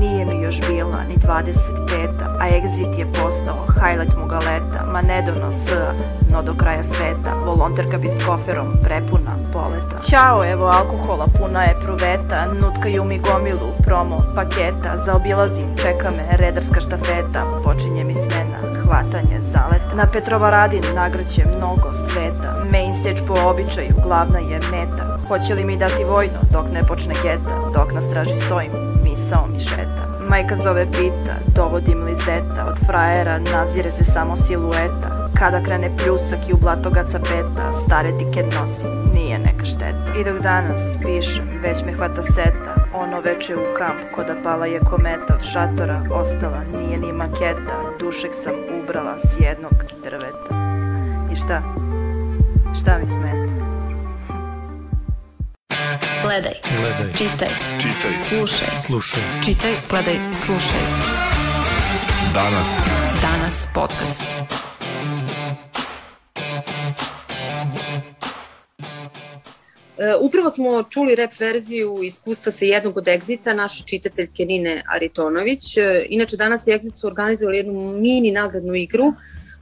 Nije mi još bila ni 25-a, a exit je postao highlight moga leta, ma ne do no do kraja sveta, volonterka bi s koferom prepuna poleta. Ćao, evo alkohola, puna je proveta, nutkaju mi gomilu promo paketa, zaobilazim, čeka me redarska štafeta, počinje mi smena, hvatanje zaleta. Na Petrova Petrovaradin nagraće mnogo sveta, main stage po običaju, glavna je meta, hoće li mi dati vojno dok ne počne geta, dok nas traži stojim, Majka zove pita, dovodim li zeta Od frajera nazire se samo silueta Kada krene pljusak i u blato ga capeta Stare tiket nosim, nije neka šteta I dok danas pišem, već me hvata seta Ono već u kamp, ko da pala je kometa Od šatora ostala, nije ni maketa Dušek sam ubrala s jednog drveta I šta? Šta mi smeta? Gledaj. Gledaj. Čitaj. Čitaj. Slušaj. Slušaj. Čitaj, gledaj, slušaj. Danas. Danas podcast. E, upravo smo čuli rep verziju iskustva sa jednog od egzita naše čitateljke Nine Aritonović. E, inače, danas je egzit su organizovali jednu mini nagradnu igru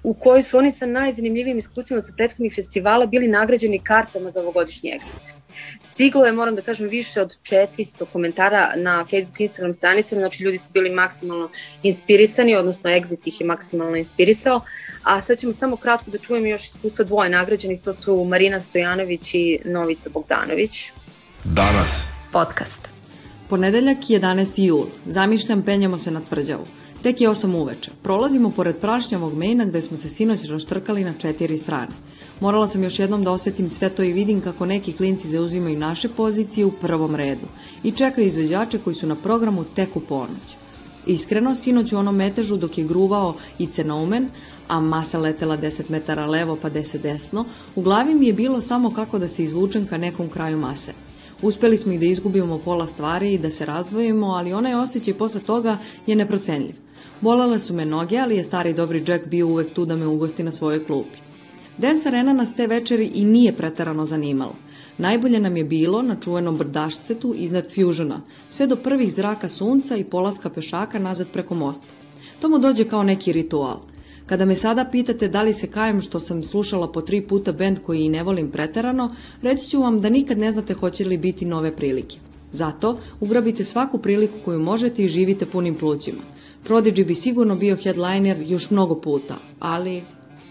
u kojoj su oni sa najzanimljivijim iskustvima sa prethodnih festivala bili nagrađeni kartama za ovogodišnji exit. Stiglo je, moram da kažem, više od 400 komentara na Facebook i Instagram stranicama, znači ljudi su bili maksimalno inspirisani, odnosno exit ih je maksimalno inspirisao, a sad ćemo samo kratko da čujemo još iskustva dvoje nagrađenih, to su Marina Stojanović i Novica Bogdanović. Danas. Podcast. Ponedeljak 11. jul. Zamišljam, penjemo se na tvrđavu. Tek je osam uveče. Prolazimo pored prašnjavog mejna gde smo se sinoć raštrkali na četiri strane. Morala sam još jednom da osjetim sve to i vidim kako neki klinci zauzimaju naše pozicije u prvom redu i čekaju izvođače koji su na programu tek u ponoć. Iskreno, sinoć u onom metežu dok je gruvao i cenomen, a masa letela 10 metara levo pa 10 desno, u glavi mi je bilo samo kako da se izvučem ka nekom kraju mase. Uspeli smo i da izgubimo pola stvari i da se razdvojimo, ali onaj osjećaj posle toga je neprocenljiv. Bolele su me noge, ali je stari dobri Jack bio uvek tu da me ugosti na svojoj klupi. Dance arena nas te večeri i nije pretarano zanimalo. Najbolje nam je bilo na čuvenom brdašcetu iznad Fusiona, sve do prvih zraka sunca i polaska pešaka nazad preko mosta. To mu dođe kao neki ritual. Kada me sada pitate da li se kajem što sam slušala po tri puta bend koji i ne volim preterano, reći ću vam da nikad ne znate hoće li biti nove prilike. Zato ugrabite svaku priliku koju možete i živite punim plućima. Prodigy bi sigurno bio headliner još mnogo puta, ali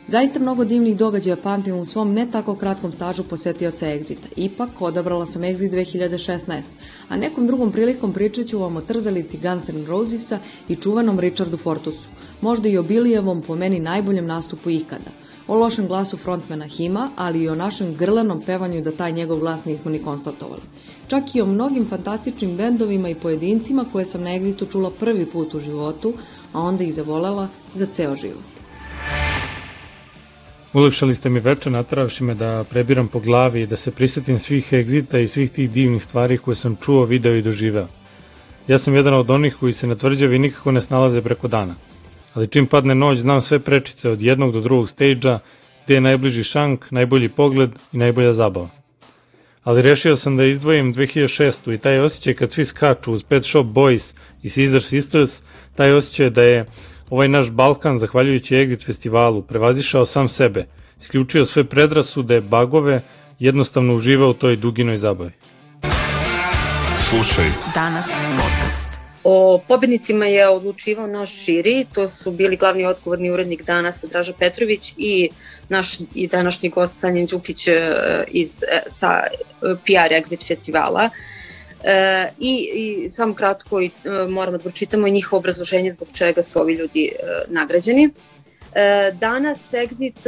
Zaista mnogo divnih događaja pamtim u svom ne tako kratkom stažu posjetioca Exita. Ipak, odabrala sam Exit 2016, a nekom drugom prilikom pričat ću vam o trzalici Guns N' Rosesa i čuvanom Richardu Fortusu, možda i o Bilijevom po meni najboljem nastupu ikada o lošem glasu frontmena Hima, ali i o našem grlanom pevanju da taj njegov glas nismo ni konstatovali. Čak i o mnogim fantastičnim bendovima i pojedincima koje sam na egzitu čula prvi put u životu, a onda ih zavolela za ceo život. Ulepšali ste mi večer, natravši me da prebiram po glavi i da se prisetim svih egzita i svih tih divnih stvari koje sam čuo, video i doživeo. Ja sam jedan od onih koji se na tvrđavi nikako ne snalaze preko dana – ali čim padne noć znam sve prečice od jednog do drugog stage gdje je najbliži šank, najbolji pogled i najbolja zabava. Ali rešio sam da izdvojim 2006. i taj osjećaj kad svi skaču uz Pet Shop Boys i Caesar Sisters, taj osjećaj da je ovaj naš Balkan, zahvaljujući Exit festivalu, prevazišao sam sebe, isključio sve predrasude, bagove, jednostavno uživao u toj duginoj zabavi. Slušaj. Danas podcast. O pobjednicima je odlučivao naš širi, to su bili glavni odgovorni urednik danas Draža Petrović i naš i današnji gost Sanjan Đukić e, iz, e, sa e, PR Exit festivala. i, i samo kratko i, moram da pročitamo i njihovo obrazloženje zbog čega su ovi ljudi nagrađeni. danas Exit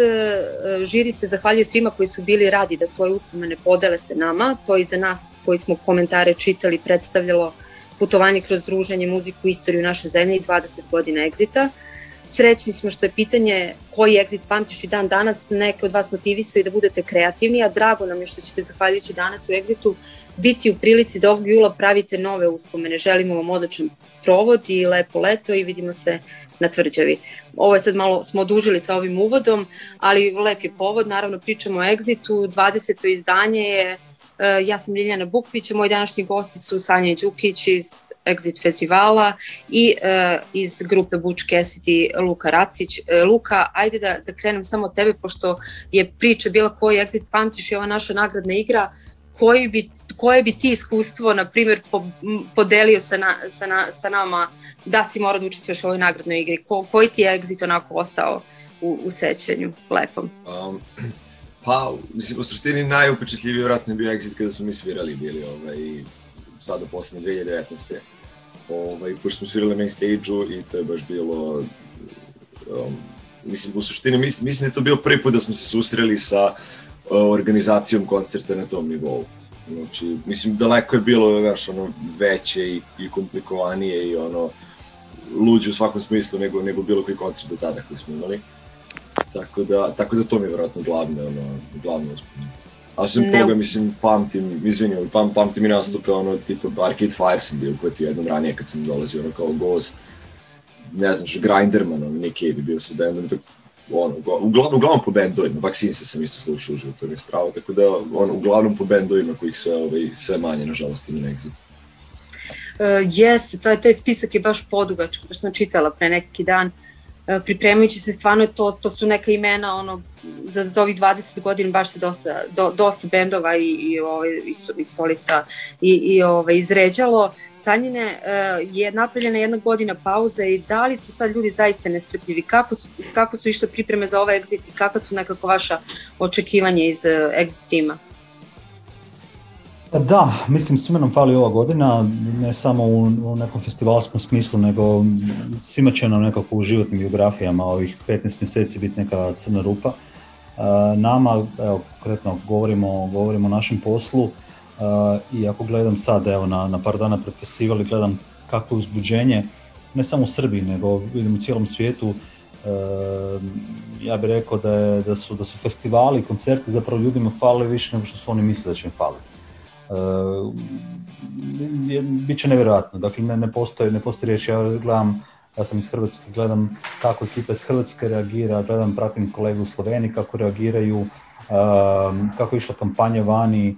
žiri se zahvaljuje svima koji su bili radi da svoje uspomene podele se nama. To i za nas koji smo komentare čitali predstavljalo putovanje kroz druženje, muziku, istoriju naše zemlje i 20 godina egzita. Srećni smo što je pitanje koji egzit pamtiš i dan danas, neke od vas motivisao i da budete kreativni, a drago nam je što ćete zahvaljujući danas u egzitu biti u prilici da ovog jula pravite nove uspomene. Želimo vam odličan provod i lepo leto i vidimo se na tvrđavi. Ovo je sad malo, smo odužili sa ovim uvodom, ali lep je povod, naravno pričamo o Exitu, 20. izdanje je Eh, ja sam Ljiljana Bukvić, moji današnji gosti su Sanja Đukić iz Exit festivala i eh, iz grupe Buč Kesiti Luka Racić. Eh, Luka, ajde da, da krenem samo od tebe, pošto je priča bila koji Exit pamtiš i ova naša nagradna igra, koji bi, koje bi ti iskustvo, na primjer, po, podelio sa, sa, sa, nama da si morao da učestvuješ u ovoj nagradnoj igri? Ko, koji ti je exit onako ostao u, u sećanju lepom? Pa, mislim, u suštini najupečetljiviji vjerojatno je bio Exit kada smo mi svirali bili ovaj, sada posle 2019. Ovaj, pošto smo svirali na main stage-u i to je baš bilo, um, mislim, u suštini mislim, mislim da je to bio prvi put da smo se susreli sa uh, organizacijom koncerta na tom nivou. Znači, mislim, daleko je bilo, znaš, ono, veće i, i komplikovanije i ono, luđe u svakom smislu nego, nego bilo koji koncert do tada koji smo imali. Tako da, tako da to mi je vjerojatno glavno, ono, glavno uspomenu. A osim ne. toga, mislim, pamtim, izvinjujem, pamtim i nastupe, ono, tipa Arcade Fire sam bio ti jednom ranije kad sam dolazio, ono, kao gost. Ne znam, što Grinderman, ono, Nick Cave bio sa bendom, tako, ono, uglavnom, uglavnom po vaksin se sam isto slušao uživo, to je strava, tako da, ono, uglavnom po bandovima kojih sve, ovaj, sve manje, nažalost, ima na Exitu. E, jeste, taj, taj spisak je baš podugačak, baš sam čitala pre neki dan. E, pripremajući se stvarno to, to su neka imena ono, za, za ovih 20 godina baš se dosta, dosta bendova i, i, ovaj, i, solista i, i ovaj, izređalo. Sanjine e, je napravljena jedna godina pauze i da li su sad ljudi zaista nestrpljivi? Kako su, kako su išle pripreme za ovaj exit i kakva su nekako vaša očekivanja iz e, exit tima? Pa da, mislim svima nam fali ova godina, ne samo u, nekom festivalskom smislu, nego svima će nam nekako u životnim biografijama ovih 15 mjeseci biti neka crna rupa. E, nama, evo konkretno govorimo, govorimo o našem poslu e, i ako gledam sad evo, na, na par dana pred festival i gledam kako je uzbuđenje, ne samo u Srbiji, nego vidim u cijelom svijetu, e, ja bih rekao da, da, su, da su festivali, koncerti zapravo ljudima fali više nego što su oni mislili da će im faliti. E, je, bit će nevjerojatno. Dakle, ne, ne, postoji, ne postoji riječ. Ja gledam, ja sam iz Hrvatske, gledam kako ekipa iz Hrvatske reagira, gledam, pratim kolegu u Sloveniji kako reagiraju, e, kako je išla kampanja vani, e,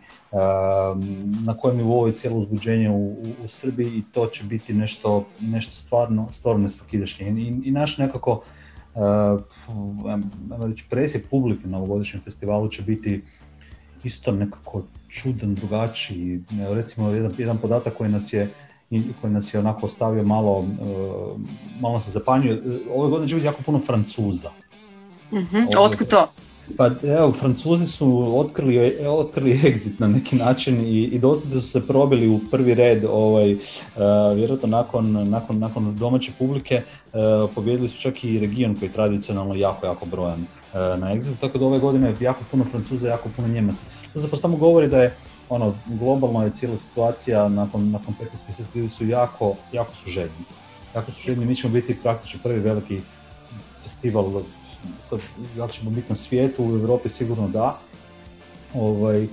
na kojem nivou je cijelo uzbuđenje u, u, Srbiji i to će biti nešto, nešto stvarno, stvarno nesvakidašnje. I, i naš nekako uh, presje publike na ovogodišnjem festivalu će biti isto nekako čudan, drugačiji. recimo jedan, jedan podatak koji nas je koji nas je onako ostavio malo, e, malo se zapanjuje. Ove godine živi jako puno Francuza. Mm-hmm. Otkud to? Pa evo, Francuzi su otkrili, e, otkrili exit na neki način i, i su se probili u prvi red, ovaj, e, vjerojatno nakon, nakon, nakon domaće publike, uh, pobjedili su čak i region koji je tradicionalno jako, jako brojan E, na Exitu, tako da ove godine je jako puno Francuza, jako puno Njemaca. To zapravo samo govori da je ono, globalno je cijela situacija nakon, nakon 15 mjeseci ljudi su jako, jako su željni. Jako su željni, mi ćemo biti praktično prvi veliki festival, sad, ćemo biti na svijetu, u Europi sigurno da. Ovaj, e,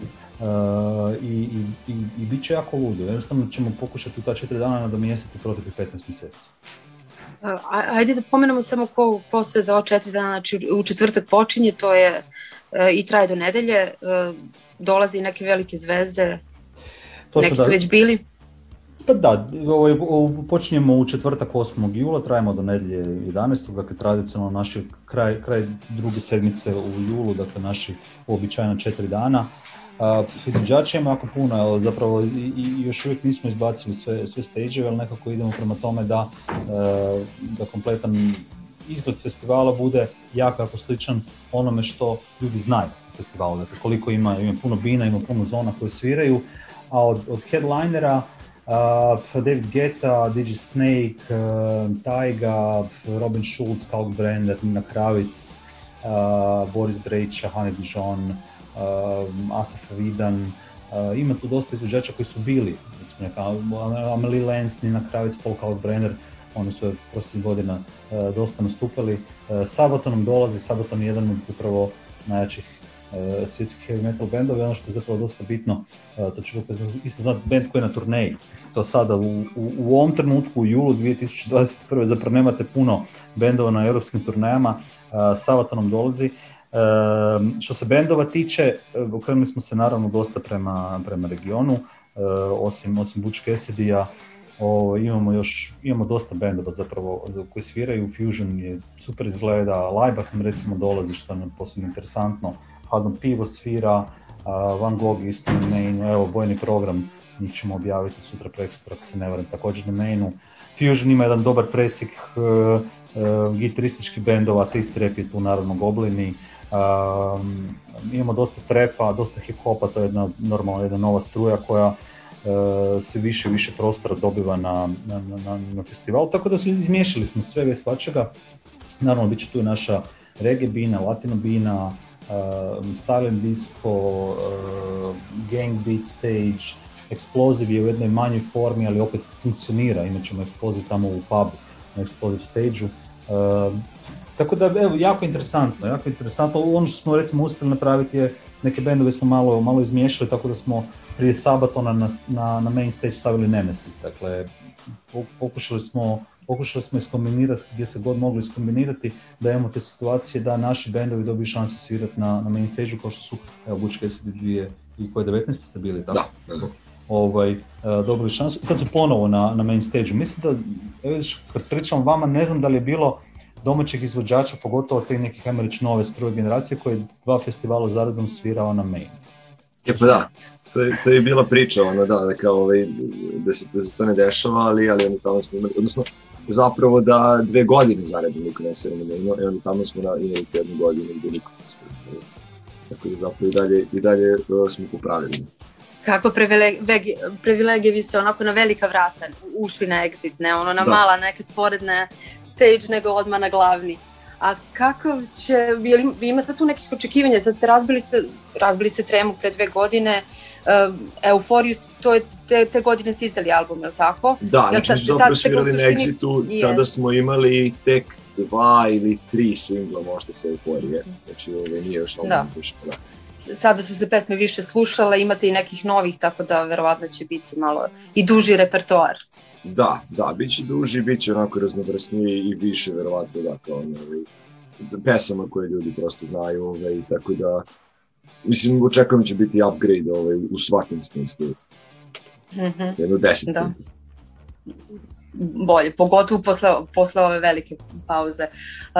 i, i, i, bit će jako ludo. Jednostavno ćemo pokušati u ta četiri dana nadomjestiti protiv 15 mjeseci. Ajde da pomenemo samo ko, ko sve za ovo četiri dana, znači u četvrtak počinje, to je e, i traje do nedelje, e, dolaze i neke velike zvezde, to neki su već bili. Pa da, ovaj, počinjemo u četvrtak 8. jula, trajemo do nedelje 11. Dakle, tradicionalno naši kraj, kraj druge sedmice u julu, dakle naši uobičajena četiri dana a, jako puno, zapravo i, još uvijek nismo izbacili sve, sve stage ali nekako idemo prema tome da, e, da kompletan izgled festivala bude jako, jako sličan onome što ljudi znaju u festivalu. Dakle, koliko ima, ima puno bina, ima puno zona koje sviraju, a od, od headlinera Uh, David Geta, DJ Snake, uh, Taiga, Robin Schulz, Kalk Brand, Nina Kravic, uh, Boris Brejča, Honey Dijon, Um, Asaf Vidan, uh, ima tu dosta izvođača koji su bili, recimo Amelie Lenz, Nina Kravic, Paul Kautbrenner, oni su prošlih godina uh, dosta nastupali. Uh, Sabaton dolazi, Sabaton je jedan od zapravo najjačih svjetskih heavy metal bendova ono što je zapravo dosta bitno, to će isto znati bend koji je na turneji. To sada u, u, ovom trenutku u julu 2021. zapravo nemate puno bendova na europskim turnejama, uh, nam dolazi. Ehm, što se bendova tiče, okrenuli smo se naravno dosta prema, prema regionu, ehm, osim, osim Butch Cassidy-a, imamo još, imamo dosta bendova zapravo koji sviraju, Fusion je super izgleda, Laibach nam recimo dolazi što nam je posebno interesantno, hadno Pivo svira, Van Gogh isto na mainu, evo bojni program, Mi ćemo objaviti sutra preksutra ako se ne varam, također na mainu. Fusion ima jedan dobar presjek uh, gitarističkih bendova, Tastrap je tu naravno Goblini, Um, imamo dosta trepa, dosta hip-hopa, to je jedna, jedna nova struja koja se eh, sve više i više prostora dobiva na, na, na, na festivalu, tako da su izmiješali smo sve i svačega. Naravno, bit će tu naša reggae bina, latino bina, uh, silent disco, eh, gang beat stage, Explosive je u jednoj manjoj formi, ali opet funkcionira, imat ćemo Explosive tamo u pubu, na Explosive stage-u. Ehm, tako da, evo, jako interesantno, jako interesantno. Ono, ono što smo recimo uspjeli napraviti je, neke bendove smo malo, malo izmiješali, tako da smo prije Sabatona na, na, main stage stavili Nemesis, dakle, pokušali smo pokušali smo iskombinirati gdje se god mogli iskombinirati, da imamo te situacije da naši bendovi dobiju šanse svirati na, na main stage kao što su, evo, Butch dvije i koje 19 ste bili, tako? Da, Ovaj, e, dobili šansu. Sad su ponovo na, na main stage Mislim da, evo, kad pričam vama, ne znam da li je bilo domaćih izvođača, pogotovo te nekih, ajmo nove struje generacije koji dva festivala zaradom svirao na main. E pa da, to je, to je bila priča, ono, da, kao, ovaj, da, se, to ne dešava, ali, ali oni tamo smo imali, odnosno, zapravo da dve godine zaredom niko ne svirao na main, i e, oni tamo smo na, imali jednu godinu gdje niko ne Tako da zapravo i dalje, i dalje e, smo popravili kako privilegije, privilegije vi ste onako na velika vrata ušli na exit, ne ono na da. mala neke sporedne stage nego odmah na glavni. A kako će, jel, ima sad tu nekih očekivanja, sad ste razbili, se, razbili se tremu pre dve godine, eh, Euforiju, to je te, te godine ste izdali album, je li tako? Da, znači mi smo svirali na Exitu, yes. tada smo imali tek dva ili tri singla možda sa Euforije, znači ovo ovaj, nije još ovo. da. da sada su se pesme više slušale, imate i nekih novih, tako da verovatno će biti malo i duži repertoar. Da, da, bit će duži, bit će onako raznovrsniji i više verovatno, dakle, ono, pesama koje ljudi prosto znaju, ovaj, i tako da, mislim, očekujem će biti upgrade ovaj, u svakom smislu. Mhm bolje, pogotovo posle, ove velike pauze.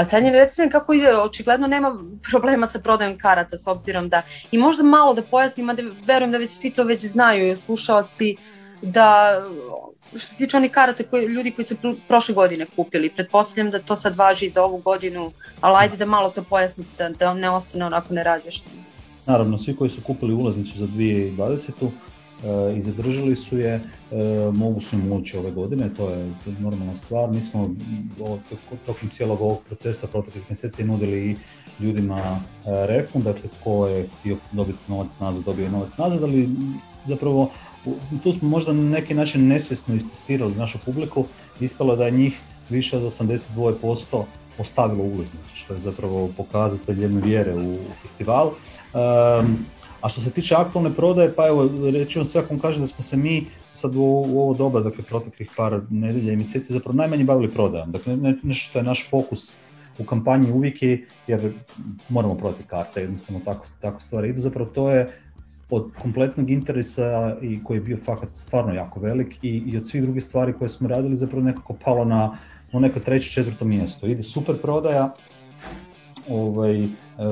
Sad je recimo kako ide, očigledno nema problema sa prodajom karata s obzirom da, i možda malo da pojasnim, a da verujem da već svi to već znaju, slušalci, da što se tiče onih karata koji, ljudi koji su prošle godine kupili, pretpostavljam da to sad važi i za ovu godinu, ali ajde da malo to pojasnite, da, da ne ostane onako nerazjašnjeno. Naravno, svi koji su kupili ulaznicu za 2020 E, i zadržali su je, e, mogu su im ući ove godine, to je normalna stvar. Mi smo mm, tokom cijelog ovog procesa proteklih mjeseci nudili i ljudima e, refund, dakle je htio dobiti novac nazad, dobio je novac nazad, ali zapravo tu smo možda na neki način nesvjesno istestirali našu publiku, ispalo da je njih više od 82% ostavilo ulaznicu, što je zapravo pokazatelj jedne vjere u festival. A što se tiče aktualne prodaje, pa evo, reći vam svakom kažem da smo se mi sad u, ovo doba, dakle proteklih par nedelja i mjeseci zapravo najmanje bavili prodajom. Dakle, ne, nešto što je naš fokus u kampanji uvijek je, jer moramo prodati karte, jednostavno tako, tako stvari idu, zapravo to je od kompletnog interesa i koji je bio fakat stvarno jako velik i, i od svih drugih stvari koje smo radili zapravo nekako palo na, na neko treće, četvrto mjesto. Ide super prodaja, ovaj, E,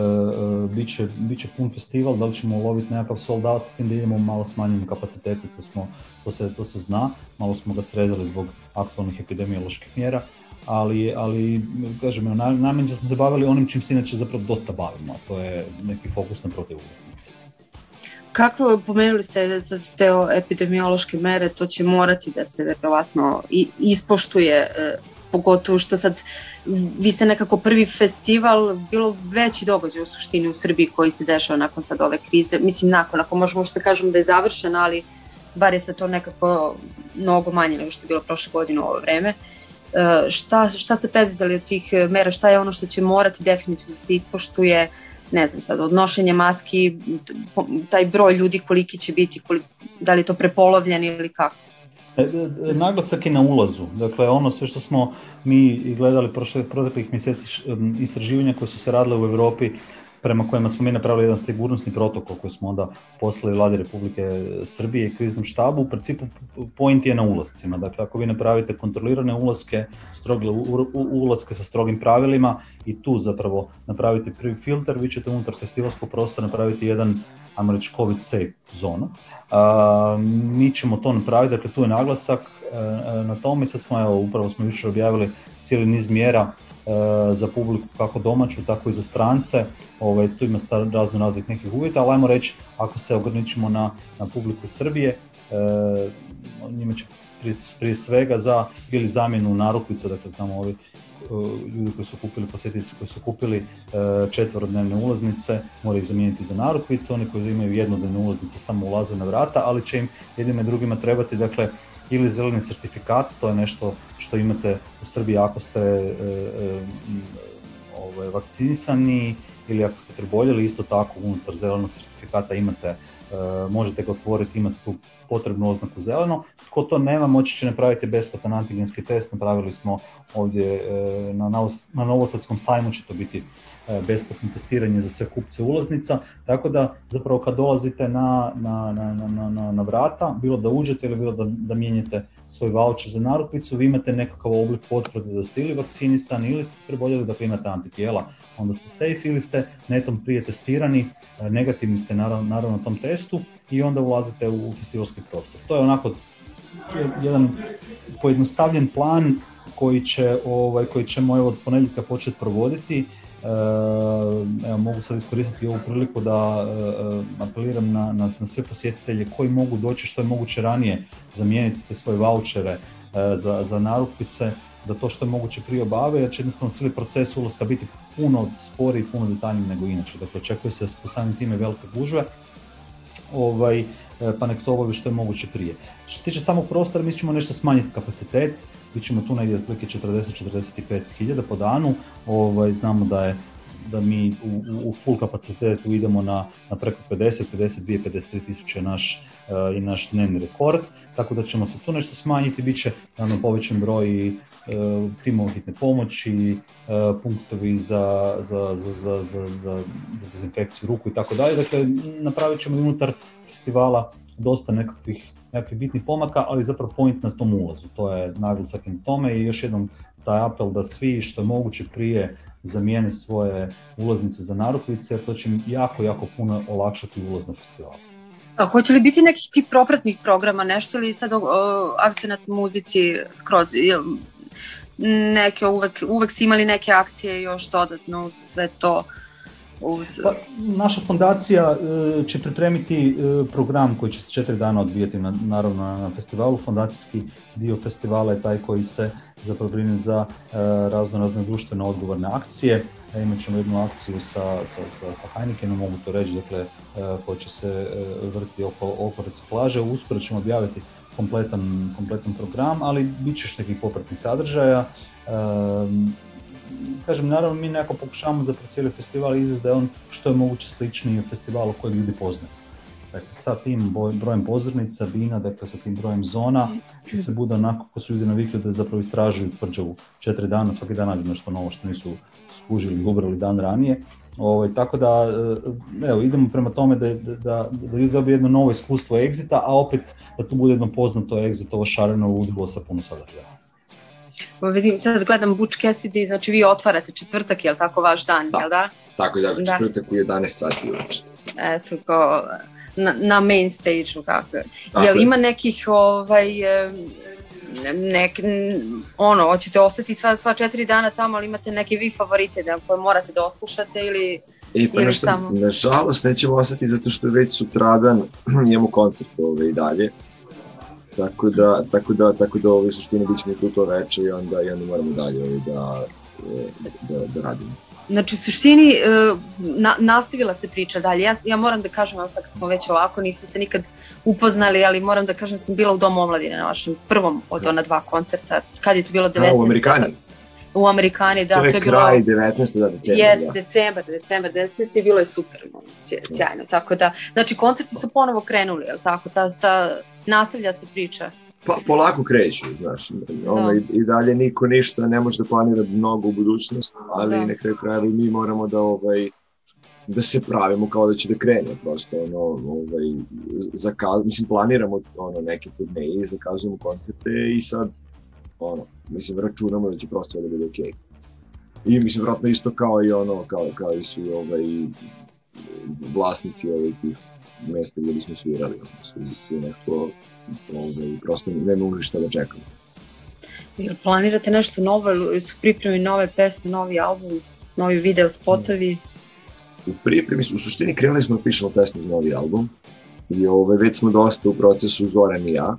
e, bit bit će pun festival, da li ćemo loviti nekakav sold out, s tim da idemo malo smanjenom kapacitetu, to, smo, to, se, to zna, malo smo ga srezali zbog aktualnih epidemioloških mjera, ali, ali kažem, najmanje smo se bavili onim čim se inače zapravo dosta bavimo, a to je neki fokus na uvjesnici. Kako pomenuli ste da te epidemiološke mere, to će morati da se vjerojatno ispoštuje e, pogotovo što sad vi ste nekako prvi festival, bilo veći događaj u suštini u Srbiji koji se dešava nakon sad ove krize, mislim nakon, ako možemo što kažemo da je završena, ali bar je sad to nekako mnogo manje nego što je bilo prošle godine u ovo vreme. E, šta, šta ste preduzeli od tih mera, šta je ono što će morati definitivno se ispoštuje, ne znam sad, odnošenje maski, taj broj ljudi koliki će biti, da li je to prepolovljen ili kako? E, e, naglasak je na ulazu. Dakle, ono sve što smo mi gledali prošle, proteklih mjeseci istraživanja koje su se radile u Europi prema kojima smo mi napravili jedan sigurnosni protokol koji smo onda poslali vladi Republike Srbije i kriznom štabu. U principu point je na ulascima. Dakle, ako vi napravite kontrolirane ulaske, stroge ulaske sa strogim pravilima i tu zapravo napravite prvi filter, vi ćete unutar festivalskog prostora napraviti jedan ajmo reći COVID safe zonu. mi ćemo to napraviti, dakle tu je naglasak e, e, na tome. Sad smo, evo, upravo smo više objavili cijeli niz mjera E, za publiku kako domaću, tako i za strance. Ovaj, tu ima razno raznih nekih uvjeta, ali ajmo reći, ako se ograničimo na, publiku Srbije, e, njima će prije svega za ili zamjenu narukvica, dakle znamo ovi ljudi koji su kupili, posjetnici koji su kupili e, četvorodnevne ulaznice moraju ih zamijeniti za narukvice, oni koji imaju jednodnevne ulaznice samo ulaze na vrata, ali će im jednima i drugima trebati dakle, ili zeleni certifikat, to je nešto što imate u Srbiji ako ste e, e, ovaj, vakcinisani ili ako ste preboljeli, isto tako unutar zelenog certifikata imate E, možete ga otvoriti, imate tu potrebnu oznaku zeleno. Tko to nema, moći će napraviti besplatan antigenski test. Napravili smo ovdje e, na, Novosadskom sajmu će to biti e, besplatno testiranje za sve kupce ulaznica. Tako da zapravo kad dolazite na, vrata, bilo da uđete ili bilo da, da mijenjate svoj voucher za narupicu, vi imate nekakav oblik potvrde da ste ili vakcinisani ili ste preboljeli, da dakle, imate antitijela onda ste safe ili ste netom prije testirani, e, negativni ste naravno, na tom testu i onda ulazite u festivalski prostor. To je onako jedan pojednostavljen plan koji, će, ovaj, koji ćemo evo, od ponedjeljka početi provoditi. E, evo, mogu sad iskoristiti ovu priliku da e, apeliram na, na, sve posjetitelje koji mogu doći što je moguće ranije zamijeniti te svoje vouchere za, za narukvice da to što je moguće prije obave, jer će jednostavno cijeli proces ulaska biti puno i puno detaljniji nego inače. Dakle, očekuje se po samim time velike gužve, ovaj, e, pa nek to obavi što je moguće prije. Što se tiče samog prostora, mi ćemo nešto smanjiti kapacitet, bit ćemo tu negdje otprilike 40-45 hiljada po danu, ovaj, znamo da je da mi u, u full kapacitetu idemo na, na preko 50, 52, 53 tisuće naš, eh, i naš dnevni rekord, tako da ćemo se tu nešto smanjiti, bit će naravno povećan broj uh, timova hitne pomoći, eh, punktovi za, za, za, za, za, dezinfekciju ruku i tako dalje, dakle napravit ćemo unutar festivala dosta nekakvih nekakvih bitnih pomaka, ali zapravo point na tom ulazu, to je naglasak na tome i još jednom taj apel da svi što je moguće prije zamijene svoje ulaznice za narukvice, jer to će im jako, jako puno olakšati ulaz na festival. A hoće li biti nekih tip propratnih programa, nešto ili sad akcija na muzici skroz? Neke, uvek, uvek ste imali neke akcije još dodatno sve to? Pa, naša fondacija e, će pripremiti e, program koji će se četiri dana odvijati na, naravno na festivalu. Fondacijski dio festivala je taj koji se zapravo brine za e, razno razne društveno odgovorne akcije. E, imat ćemo jednu akciju sa, sa, sa, sa Heinekenom, mogu to reći, dakle, koja će se vrti oko, oko reciklaže. Uskoro ćemo objaviti kompletan, kompletan program, ali bit će još nekih popratnih sadržaja kažem, naravno mi nekako pokušavamo za cijeli festival izvesti da je on što je moguće sličniji festivalu kojeg ljudi poznaju. Dakle, sa tim brojem pozornica, vina, dakle sa tim brojem zona, da se bude onako ko su ljudi navikli da zapravo istražuju tvrđavu četiri dana, svaki dan nađu nešto novo što nisu skužili, ubrali dan ranije. Ovo, ovaj, tako da, e, evo, idemo prema tome da, da, da jedno novo iskustvo egzita, a opet da tu bude jedno poznato egzitovo šareno udrugo sa puno sadržaja. Pa vidim, sad gledam Butch Cassidy, znači vi otvarate četvrtak, je li tako vaš dan, da. jel da? Tako je, da, četvrtak u 11 sati uveče. Eto, kao na, main stage-u, kako je. Jel ima nekih, ovaj, nek, ono, hoćete ostati sva, sva četiri dana tamo, ali imate neke vi favorite da, koje morate da oslušate ili... E, pa nešto, nažalost nećemo ostati zato što već sutradan imamo koncert ove ovaj, i dalje. Tako da, tako da, tako da u suštini bit ćemo mi tu to veče i onda, i moramo dalje ovaj da, da, da radimo. Znači, u suštini, e, na, nastavila se priča dalje. Ja, ja moram da kažem, vam sad kad smo već ovako, nismo se nikad upoznali, ali moram da kažem, sam bila u Domu omladine na vašem prvom od ona dva koncerta. Kad je to bilo 19. A, u Amerikani? u Amerikani, da, to je, to je kraj bilo... 19. da, Jes, da. decembar, decembar, 19. je bilo je super, ono, sjajno, tako da, znači koncerti su ponovo krenuli, je li tako, ta, ta nastavlja se priča. Pa polako kreću, znaš, ono, i, i, dalje niko ništa ne može da planira mnogo u budućnost, ali da. na kraju mi moramo da ovaj, da se pravimo kao da će da krene prosto ono ovaj zakaz mislim planiramo ono neke i zakazujemo koncerte i sad ono mislim računamo da će prosto sve da bude okej. Okay. I mislim vratno isto kao i ono kao kao i svi ovaj vlasnici ovih ovaj, mjesta gdje bismo svirali, ono, Svi, su, nekako ovaj, prosto ne mogu šta da čekamo. Jel planirate nešto novo, ili su pripremi nove pesme, novi album, novi video spotovi? U pripremi, u suštini krenuli smo da pišemo pesme za novi album i ovaj, već smo dosta u procesu Zoran i ja.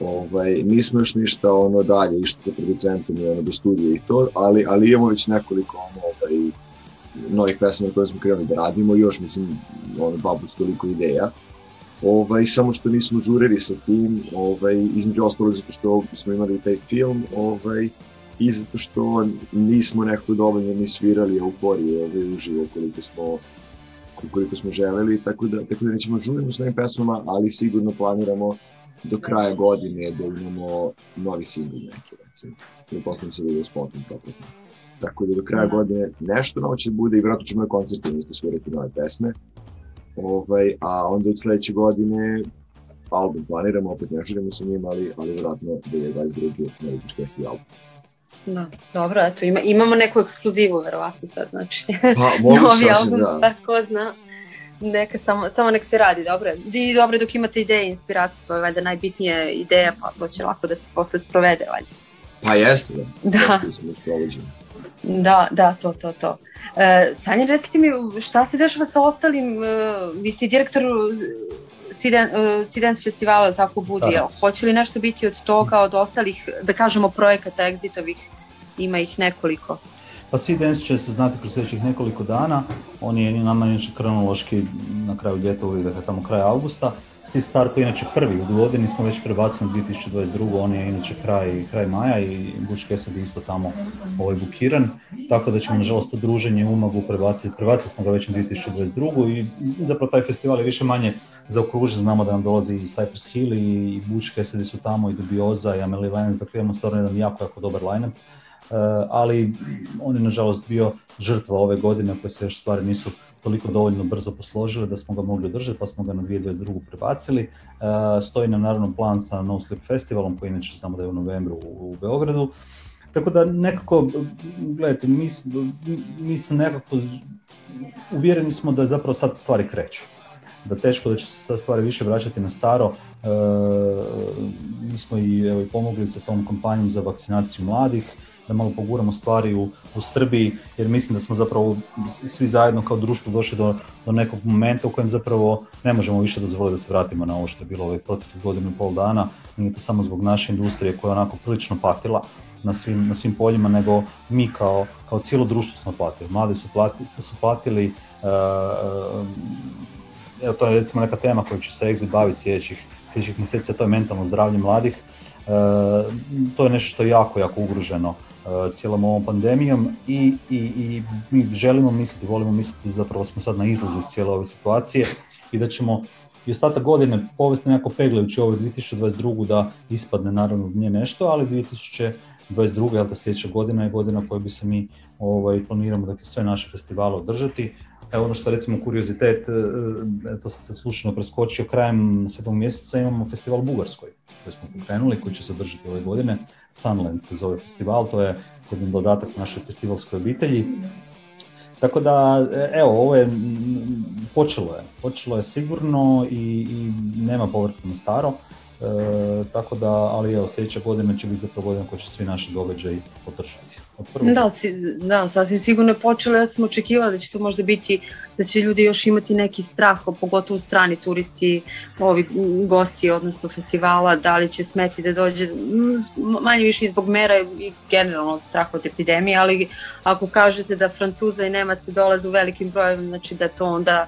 Ovaj, nismo još ništa ono dalje, išli sa producentom i ono do studija i to, ali, ali imamo već nekoliko ono, ovaj, novih pesama koje smo krenuli da radimo još mislim ono babut toliko ideja. Ovaj, samo što nismo žurili sa tim, ovaj, između ostalog zato što smo imali taj film ovaj, i zato što nismo nekako dovoljno ni svirali euforije ovaj, uživo koliko smo koliko smo želeli, tako da, tako da nećemo žuriti s novim pesmama, ali sigurno planiramo do kraja godine da imamo novi single neki, recimo. I postavim se da pa je spotom Tako da do kraja godine nešto novo će bude i vratno ćemo na koncertu, nismo svirati nove pesme. Ovaj, a onda od sljedeće godine album planiramo, opet ne želimo sa njim, ali, ali vjerojatno 2022. američki esti album. Da, dobro, eto, ima, imamo neku ekskluzivu verovatno sad, znači. Pa, mogu Novi sasvim, album, da. ko zna. Neka, samo, samo nek se radi, dobro. I dobro dok imate ideje, inspiraciju, to je valjda najbitnija ideja, pa to će lako da se posle sprovede, valjda. Pa jeste, da. Da. da. Da, da, to, to, to. E, Sanja, recite mi, šta se dešava sa ostalim, e, vi ste direktor Sidens festivala, tako budi, hoće li nešto biti od toga, od ostalih, da kažemo, projekata egzitovih, ima ih nekoliko? Pa Sidens će se znati kroz sljedećih nekoliko dana, on je nama inače kronološki na kraju ljeta uvijek, dakle tamo kraj augusta, Sea Star koji je inače prvi u godini smo već prebacili na 2022. On je inače kraj, kraj maja i Bush Cassidy isto tamo ovaj bukiran. Tako da ćemo nažalost to druženje u Umagu prebaciti. Prebacili smo ga već na 2022. I zapravo taj festival je više manje zaokružen. Znamo da nam dolazi i Cypress Hill i Bush Cassidy su tamo i Dubioza i Amelie Lenz. Dakle imamo stvarno jedan jako, jako dobar line-up. Eh, ali on je nažalost bio žrtva ove godine koje se još stvari nisu toliko dovoljno brzo posložili da smo ga mogli održati, pa smo ga na 2022. prebacili. E, stoji nam naravno plan sa No Sleep Festivalom, koji inače znamo da je u novembru u Beogradu. Tako da nekako, gledajte, mi, mi nekako uvjereni smo da zapravo sad stvari kreću da teško da će se sad stvari više vraćati na staro. E, mi smo i, evo, pomogli sa tom kompanijom za vakcinaciju mladih da malo poguramo stvari u, Srbiji, jer mislim da smo zapravo svi zajedno kao društvo došli do, do nekog momenta u kojem zapravo ne možemo više dozvoliti da se vratimo na ovo što je bilo ovaj proteklih godinu i pol dana, nije to samo zbog naše industrije koja je onako prilično patila, na svim, na svim poljima, nego mi kao, kao cijelo društvo smo platili. Mladi su, plati, su platili, uh, e, e, evo to je recimo neka tema koju će se Exit baviti sljedećih, sljedećih mjeseca, to je mentalno zdravlje mladih. E, to je nešto što je jako, jako ugroženo E, cijelom ovom pandemijom i, i, i mi želimo misliti, volimo misliti zapravo smo sad na izlazu iz cijele ove situacije i da ćemo i ostatak godine povesti nekako peglajući ovo 2022. da ispadne naravno nje nešto, ali 2022. jel da sljedeća godina je godina koju bi se mi ovaj, planiramo da dakle sve naše festivale održati. Evo ono što recimo kuriozitet, e, e, to sam sad slučajno preskočio, krajem sedmog mjeseca imamo festival u Bugarskoj koji smo pokrenuli, koji će se održati ove godine. Sunland se zove festival, to je jedan dodatak našoj festivalskoj obitelji. Tako da, e, evo, ovo je, počelo je, počelo je sigurno i, i nema povratka na staro. E, tako da, ali evo, sljedeća godina će biti zapravo godina koja će svi naši događaji podržati. da, si, sasvim sigurno je počelo, ja sam očekivala da će to možda biti, da će ljudi još imati neki strah, pogotovo strani turisti, ovi gosti, odnosno festivala, da li će smeti da dođe, manje više i zbog mera i generalno od straha od epidemije, ali ako kažete da Francuza i Nemaca dolaze u velikim brojevima, znači da to onda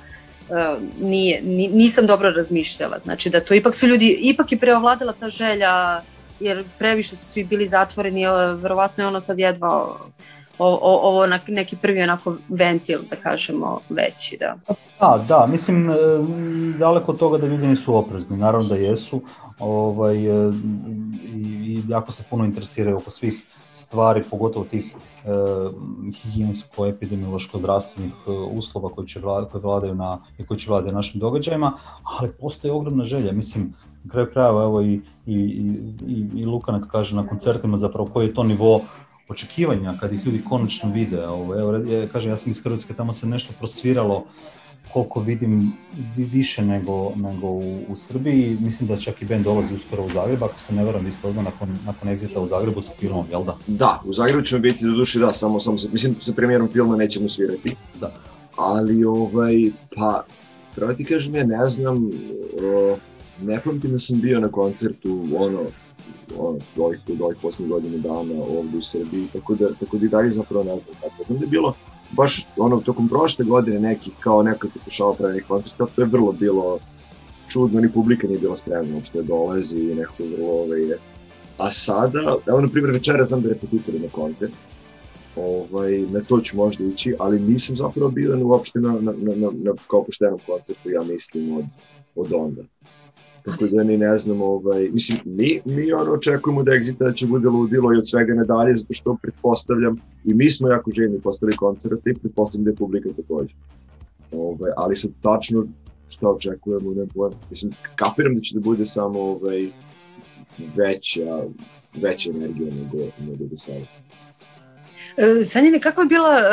E, nije, nisam dobro razmišljala. Znači da to ipak su ljudi, ipak je preovladila ta želja jer previše su svi bili zatvoreni, e, verovatno je ono sad jedva ovo neki prvi onako ventil, da kažemo, veći, da. Da, pa, da, mislim, e, daleko od toga da ljudi nisu oprezni, naravno da jesu, ovaj, i jako se puno interesiraju oko svih stvari, pogotovo tih e, higijensko-epidemiološko-zdravstvenih e, uslova koji, će vlada, vladaju na, i koji će našim događajima, ali postoji ogromna želja. Mislim, kraju krajeva evo i, i, i, i kaže na koncertima zapravo koji je to nivo očekivanja kad ih ljudi konačno vide. Evo, evo, kažem, ja sam iz Hrvatske, tamo se nešto prosviralo koliko vidim više nego, nego u, u, Srbiji. Mislim da čak i band dolazi uskoro u Zagreb, ako se ne varam, vi ste odmah nakon, nakon egzita u Zagrebu sa filmom, jel da? Da, u Zagrebu ćemo biti do duše, da, samo, samo mislim, sa premijerom filma nećemo svirati. Da. Ali, ovaj, pa, pravo ti kažem, ja ne znam, ne pamtim da sam bio na koncertu, ono, ono, doj ovih, ovih godina dana ovdje u Srbiji, tako da, tako da i dalje zapravo ne znam Znam da je bilo baš ono, tokom prošle godine neki, kao neko je pokušao pravi koncert, to je vrlo bilo čudno, ni publika nije bila spremna što je dolazi i nekako vrlo A sada, evo na primjer večera znam da repetitor na koncert, ovaj, na to ću možda ići, ali nisam zapravo bio uopšte na, na, na, na, kao poštenom koncertu, ja mislim, od, od onda. Tako da ni ne znam, ovaj, mislim, mi, mi ono očekujemo da egzita će bude ludilo i od svega nadalje, zato što pretpostavljam, i mi smo jako željni postali koncert i pretpostavljam da je publika takođe. Ovaj, ali sad tačno šta očekujemo, ne pojma. Mislim, kapiram da će da bude samo ovaj, veća, veća energija nego, nego do sada. Sanjine, kako je bila e,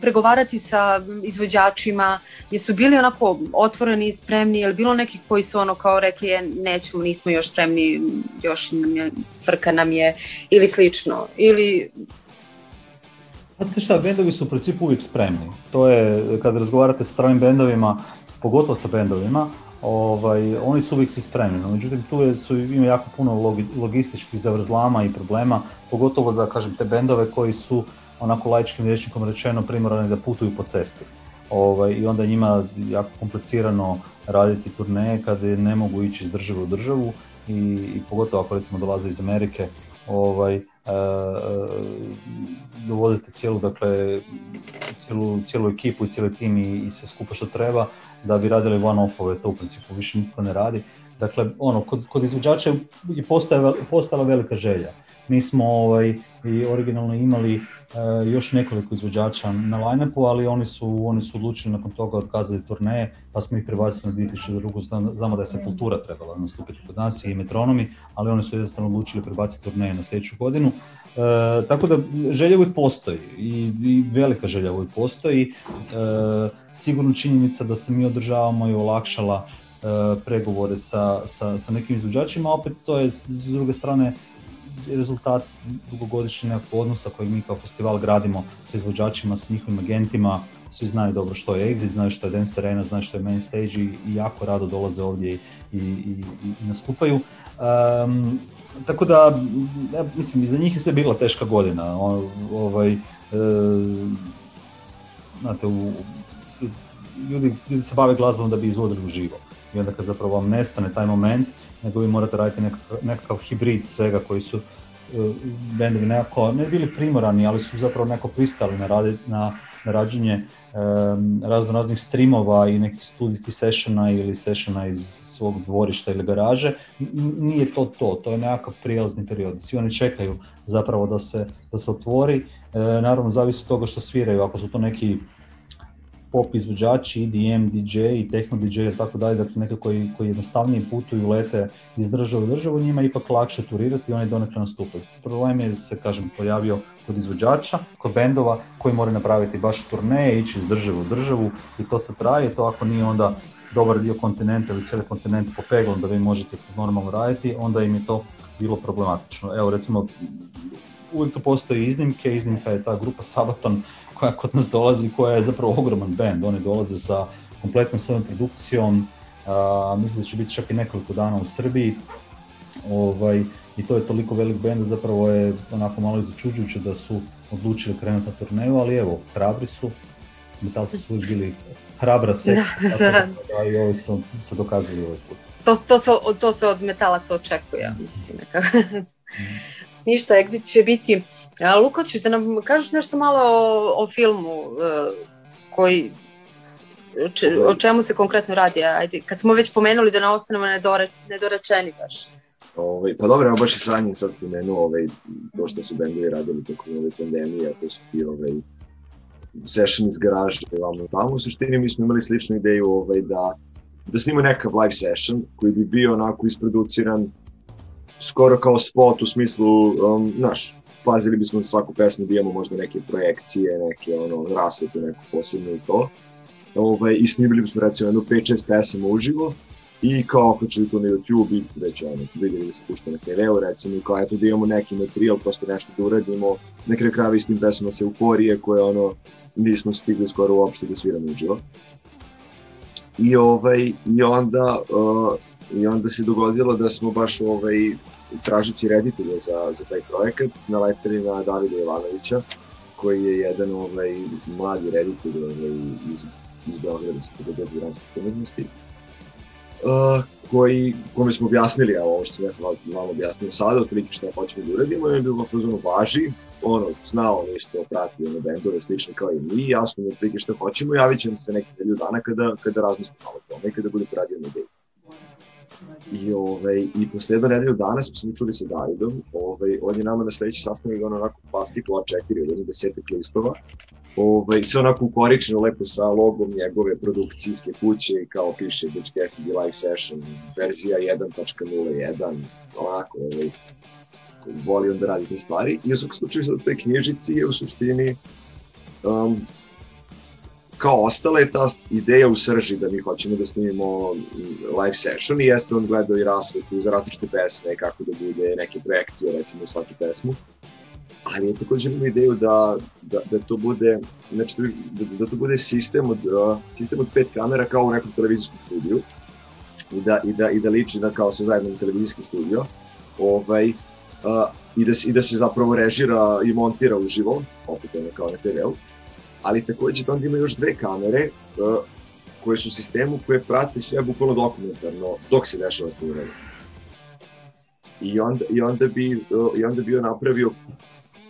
pregovarati sa izvođačima? Jesu bili onako otvoreni i spremni? Je li bilo nekih koji su ono kao rekli je, nećemo, nismo još spremni, još nam je, nam je ili slično? Ili Znate bendovi su u principu uvijek spremni. To je, kad razgovarate sa stranim bendovima, pogotovo sa bendovima, ovaj, oni su uvijek spremni. međutim, tu je, su, ima jako puno logističkih zavrzlama i problema, pogotovo za, kažem, te bendove koji su, onako laičkim rječnikom rečeno, primorani da putuju po cesti. Ovaj, I onda njima jako komplicirano raditi turneje kada ne mogu ići iz države u državu i, i pogotovo ako recimo dolaze iz Amerike, ovaj, dovodite cijelu, dakle, cijelu, cijelu ekipu i cijeli tim i, sve skupa što treba da bi radili one-offove, to u principu više nitko ne radi. Dakle, ono, kod, kod izvođača je postala velika želja mi smo ovaj, i originalno imali e, još nekoliko izvođača na line ali oni su, oni su odlučili nakon toga otkazati turneje, pa smo ih prebacili na 2002. Znamo da je kultura trebala nastupiti kod nas i Metronomi, ali oni su jednostavno odlučili prebaciti turneje na sljedeću godinu. E, tako da želja uvijek postoji i, velika želja uvijek postoji. E, sigurno činjenica da se mi održavamo i olakšala pregovore sa, sa, sa nekim izvođačima, opet to je s druge strane rezultat dugogodišnjeg odnosa koji mi kao festival gradimo sa izvođačima, sa njihovim agentima. Svi znaju dobro što je Exit, znaju što je Dance Arena, znaju što je Main Stage i jako rado dolaze ovdje i, i, i, nastupaju. Ehm, tako da, ja, mislim, i za njih je sve bila teška godina. ovaj, e, znate, ljudi, ljudi se bave glazbom da bi izvodili uživo. I onda kad zapravo vam nestane taj moment nego vi morate raditi nekakav, hibrid svega koji su e, bendovi nekako, ne bili primorani, ali su zapravo neko pristali na, radi, na, na rađenje razno raznih streamova i nekih studijskih sessiona ili sessiona iz svog dvorišta ili garaže. Nije to to, to je nekakav prijelazni period. Svi oni čekaju zapravo da se, da se otvori, e, naravno zavisi od toga što sviraju, ako su to neki pop izvođači, EDM, DJ i techno DJ i tako dalje, dakle neke koji, koji jednostavnije putuju, lete iz države u državu, njima je ipak lakše turirati i oni donekle nastupaju. Problem je se, kažem, pojavio kod izvođača, kod bendova koji moraju napraviti baš turneje, ići iz države u državu i to se traje, to ako nije onda dobar dio kontinenta ili cijeli kontinent popeglan da vi možete normalno raditi, onda im je to bilo problematično. Evo recimo, uvijek tu postoje iznimke, iznimka je ta grupa Sabaton koja kod nas dolazi, koja je zapravo ogroman band. Oni dolaze sa kompletnom svojom produkcijom, a, mislim da će biti čak i nekoliko dana u Srbiji. Ovaj, I to je toliko velik band, zapravo je onako malo začuđujuće da su odlučili krenuti na turneju, ali evo, hrabri su, metalci su uzgili, hrabra se, da i ovi su se dokazali ovaj put. To, to, se, to se od metalaca očekuje, mislim. Nekako. Mhm. Ništa, exit će biti Luka, ćeš da nam kažeš nešto malo o, filmu e, koji o čemu se konkretno radi? kad smo već pomenuli da ne ostanemo nedore, nedorečeni baš. Ovaj, pa dobro, ja baš i Sanji sad spomenuo ovaj, to što su bendovi radili tokom ove pandemije, a to su ti ovaj, session iz garaža pa i vamo tamo. U suštini mi smo imali sličnu ideju da, da snimo nekakav live session koji bi bio onako isproduciran skoro kao spot u smislu, um, naš, pazili bismo na svaku pesmu da imamo možda neke projekcije, neke ono, rasvete, neko posebno i to. Ovaj, I snimili bismo recimo jednu 5-6 pesama uživo i kao ako će to na YouTube i već ono, vidjeli da se pušta na TV-u recimo i kao eto da imamo neki materijal, prosto nešto da uradimo. Na kraju istim pesama se uporije koje ono, nismo stigli skoro uopšte da sviramo uživo. I, ovaj, i, onda, uh, i onda se dogodilo da smo baš ovaj, tražići reditelja za, za taj projekat, naleteli na Davida Ivanovića koji je jedan ovaj, mladi reditelj ovaj, iz, iz Beograda sa Fakultetu dramskih umetnosti, uh, koji, kome smo objasnili, a ovo što sam ja sam malo objasnio sada, otprilike što hoćemo da uradimo, je bilo fazonu važi, ono, znao nešto, pratio ono na bendove, slično kao i mi, jasno mi otprilike što hoćemo, javit ćemo se nekih nedelju dana kada, kada razmislimo o tome i kada budete radio na ideju. I, ovaj, i posle jednu nedelju danas smo se da čuli Davidom, ovaj, on je nama na sledeći sastanak ono onako plastik A4 od jednog desetak listova, ovaj, sve onako ukorično lepo sa logom njegove produkcijske kuće kao piše Bitch Cassidy Live Session, verzija 1.01, onako, ovaj, voli on da radi te stvari. I u svakom slučaju, u toj knjižici je u suštini um, kao ostala je ta ideja u srži da mi hoćemo da snimimo live session i jeste on gledao i rasvetu za različite pesme, kako da bude neke projekcije recimo u svaki pesmu. Ali je takođe imao ideju da, da, da, to bude, znači da, da to bude sistem od, sistem od pet kamera kao u nekom televizijskom studiju i da, i da, i da liči da kao se zajedno televizijski studio. Ovaj, uh, i, da, I da se zapravo režira i montira uživo, opet je ono kao na TV-u ali također onda ima još dve kamere e, koje su u sistemu koje prate sve bukvalno dokumentarno dok se dešava snimanje. I onda, i onda bi, uh, i onda bi on napravio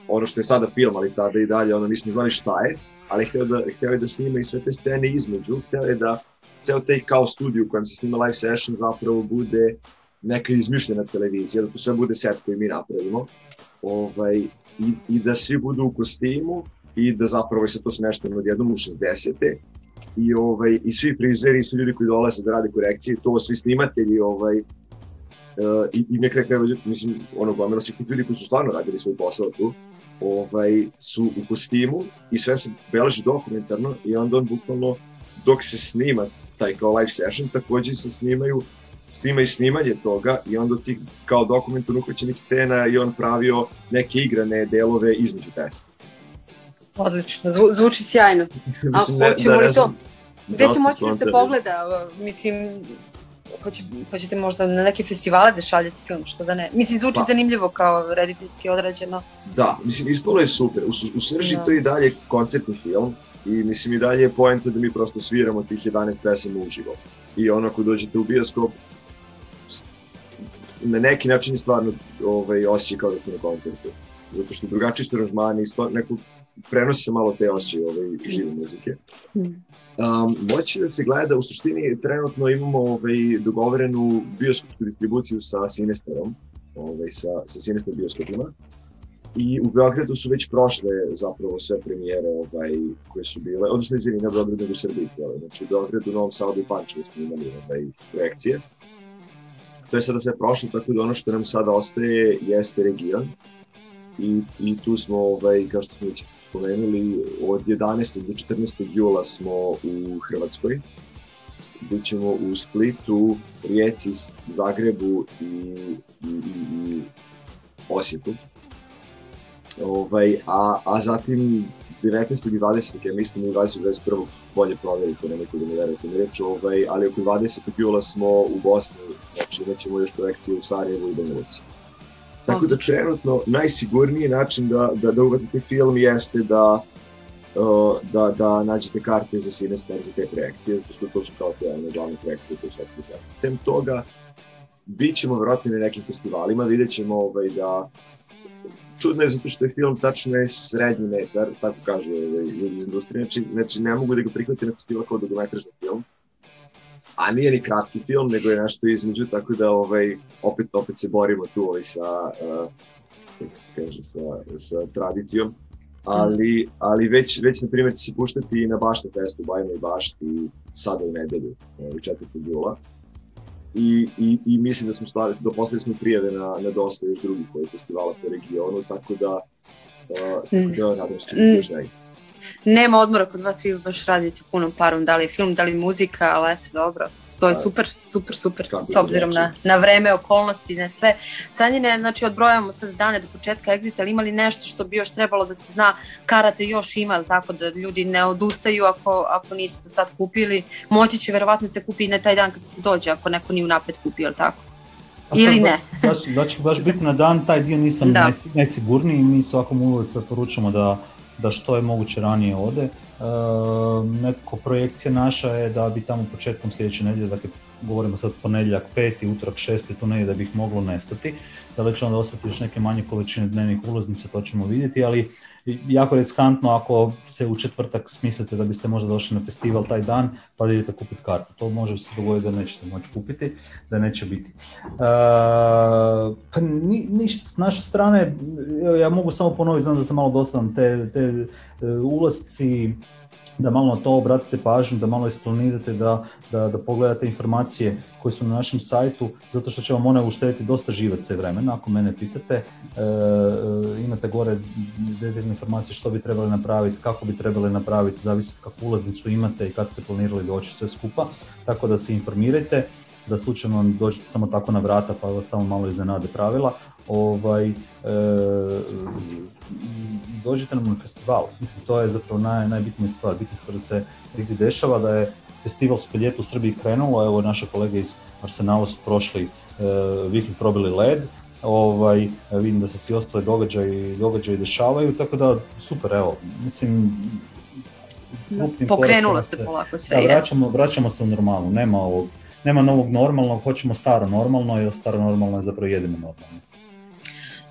ono što je sada film, ali tada i dalje, ono nismo znali šta je, ali hteo, da, hteo je da snima i sve te scene između, hteo je da ceo taj kao studiju u kojem se snima live session zapravo bude neka izmišljena televizija, da to sve bude set koji mi napravimo, ovaj, i, i da svi budu u kostimu, i da zapravo se to smešteno odjednom u 60. I, ovaj, I svi frizeri i svi ljudi koji dolaze da rade korekcije, to svi snimatelji, ovaj, uh, i, i nekada kreva, mislim, ono, ljudi koji su stvarno radili svoj posao tu, ovaj, su u kostimu i sve se beleži dokumentarno i onda on bukvalno, dok se snima taj kao live session, takođe se snimaju snima i snimanje toga i onda ti kao dokumentarno uhvaćenih scena i on pravio neke igrane delove između pesama. Odlično, Zvu, zvuči sjajno. Mislim, A hoćemo li to? Gde se moći da se pogleda? Mislim, hoće, hoćete možda na neke festivale da šaljete film, što da ne? Mislim, zvuči pa. zanimljivo kao rediteljski odrađeno. Da, mislim, ispalo je super. U, u srži da. to i dalje koncertni film i mislim i dalje je pojenta da mi prosto sviramo tih 11 pesama uživo. I ono ako dođete u bioskop, na neki način je stvarno ovaj, osjećaj kao da ste na koncertu. Zato što drugačiji su aranžmani, stvarno, neko prenosi se malo te osjećaje ove žive muzike. Um, moći da se gleda, u suštini trenutno imamo ovaj, dogovorenu bioskopsku distribuciju sa Sinesterom, ovaj, sa, sa Sinester bioskopima. I u Beogradu su već prošle zapravo sve premijere ovaj, koje su bile, odnosno izvini, na Beogradu, nego Srbici, Srbiji Znači u Beogradu, u Novom i Pančevi smo imali ovaj, projekcije. To je sada sve prošlo, tako da ono što nam sada ostaje jeste region, i, i tu smo, ovaj, kao što smo već spomenuli, od 11. do 14. jula smo u Hrvatskoj. Bićemo u Splitu, Rijeci, Zagrebu i, i, i Osijeku. Ovaj, a, a zatim 19. i 20. ja mislim i 20. 21. bolje provjeriti, nemojte da ne verujete mi reći, ovaj, ali oko 20. jula smo u Bosni, znači imat ćemo još projekcije u Sarajevu i -hmm. Tako da trenutno najsigurniji način da, da, da uvatite film jeste da, da, da nađete karte za Sinister za te projekcije, zato što to su kao te jedne ono, glavne projekcije koje su projekcije. Sem toga, bit ćemo vjerojatno na nekim festivalima, vidjet ćemo ovaj, da čudno je zato što je film tačno je srednji metar, tako kažu ovaj, ljudi iz industrije, znači, znači ne mogu da ga prihvate na festival kao dugometražni film, a nije ni kratki film, nego je nešto između, tako da ovaj, opet, opet se borimo tu ovaj, sa, uh, kaže, sa, sa tradicijom. Ali, ali već, već na primjer, će se puštati i na Bašta festu, Bajnoj Bašti, sada u nedelju, 4. E, jula. I, i, i mislim da smo stavili, doposlali smo prijave na, na dosta još drugih koji ovaj, festivala po regionu, tako da, uh, tako da nadam se, mm nema odmora kod vas, vi baš radite punom parom, da li je film, da li je muzika, ali eto, dobro, to je pa, super, super, super, s obzirom na, na vreme, okolnosti, na sve. Sanjine, znači, odbrojavamo sad dane do početka Exit, ali imali nešto što bi još trebalo da se zna, karate još ima, tako da ljudi ne odustaju ako, ako nisu to sad kupili, moći će verovatno se kupi i na taj dan kad se dođe, ako neko nije unapred kupio, ali tako? ili ne. Da, baš biti na dan, taj dio nisam najsigurniji i mi svakom uvijek preporučamo da da što je moguće ranije ode. E, nekako projekcija naša je da bi tamo početkom sljedeće nedjelje, dakle govorimo sad ponedjeljak 5. utorak 6. to ne da bi ih moglo nestati. Da li će onda ostati još neke manje količine dnevnih ulaznica, to ćemo vidjeti, ali jako riskantno ako se u četvrtak smislite da biste možda došli na festival taj dan pa da idete kupiti kartu. To može se dogoditi da nećete moći kupiti, da neće biti. E, pa ništa, s naše strane, ja mogu samo ponoviti, znam da sam malo dostan, te, te e, ulazci da malo na to obratite pažnju, da malo isplanirate, da, da, da, pogledate informacije koje su na našem sajtu, zato što će vam one uštediti dosta živaca i vremena, ako mene pitate, e, e, imate gore detaljne informacije što bi trebali napraviti, kako bi trebali napraviti, zavisno kakvu ulaznicu imate i kad ste planirali doći sve skupa, tako da se informirajte, da slučajno dođete samo tako na vrata pa vas tamo malo iznenade pravila, ovaj, e, i dođite nam na festival. Mislim, to je zapravo najbitnija stvar. Bitna stvar da se Rigzi dešava, da je festival ljeto u Srbiji krenulo, evo naša kolega iz Arsenala su prošli e, vikend probili led, ovaj, e, vidim da se svi ostali događaji, događaji dešavaju, tako da super, evo, mislim, pokrenulo se polako sve. vraćamo, vraćamo se u normalnu, nema ovog, nema novog normalnog, hoćemo staro normalno, jer staro normalno je zapravo jedino normalno.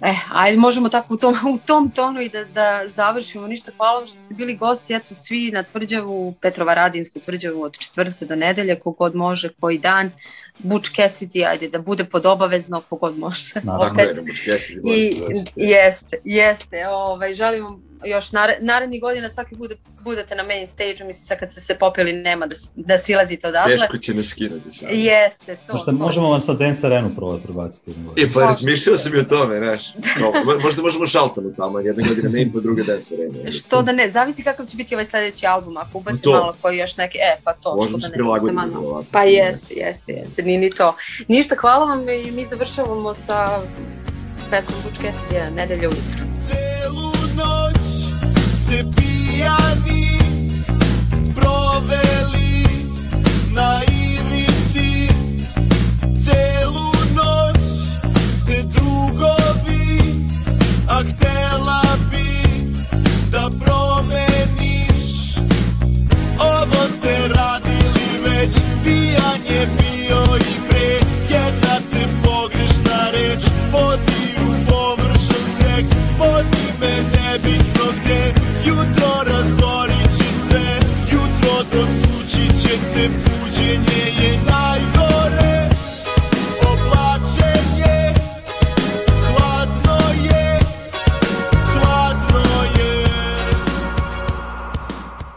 E, ajde, možemo tako u tom, u tom tonu i da, da završimo. Ništa, hvala vam što ste bili gosti. Eto, svi na tvrđavu, Petrova Radinsku tvrđavu od četvrtka do nedelje, kogod može, koji dan. Buč kesiti ajde, da bude podobavezno kogod može. Naravno, I, jeste, jeste. Ovaj, želim vam još naredni narednih godina svaki bude, budete na main stage-u, mislim sad kad ste se popili nema da, da silazite odatle. Teško će me skirati sad. Jeste, to. Možda možemo vam sad Dance Arenu probati prebaciti. I e, pa razmišljao sam i o tome, znaš. možda možemo šaltanu tamo, jedna godina main, pa druga Dance Arena. Što da ne, zavisi kakav će biti ovaj sljedeći album, ako pa ubacite malo koji još neki, e pa to. Možemo se prilagoditi. Pa jeste, jeste, jeste, nije ni to. Ništa, hvala vam i mi završavamo sa pesmom Bučke Nedelje ujutro ste pijani proveli na ivici Celu noć ste drugovi, a htjela bi da pro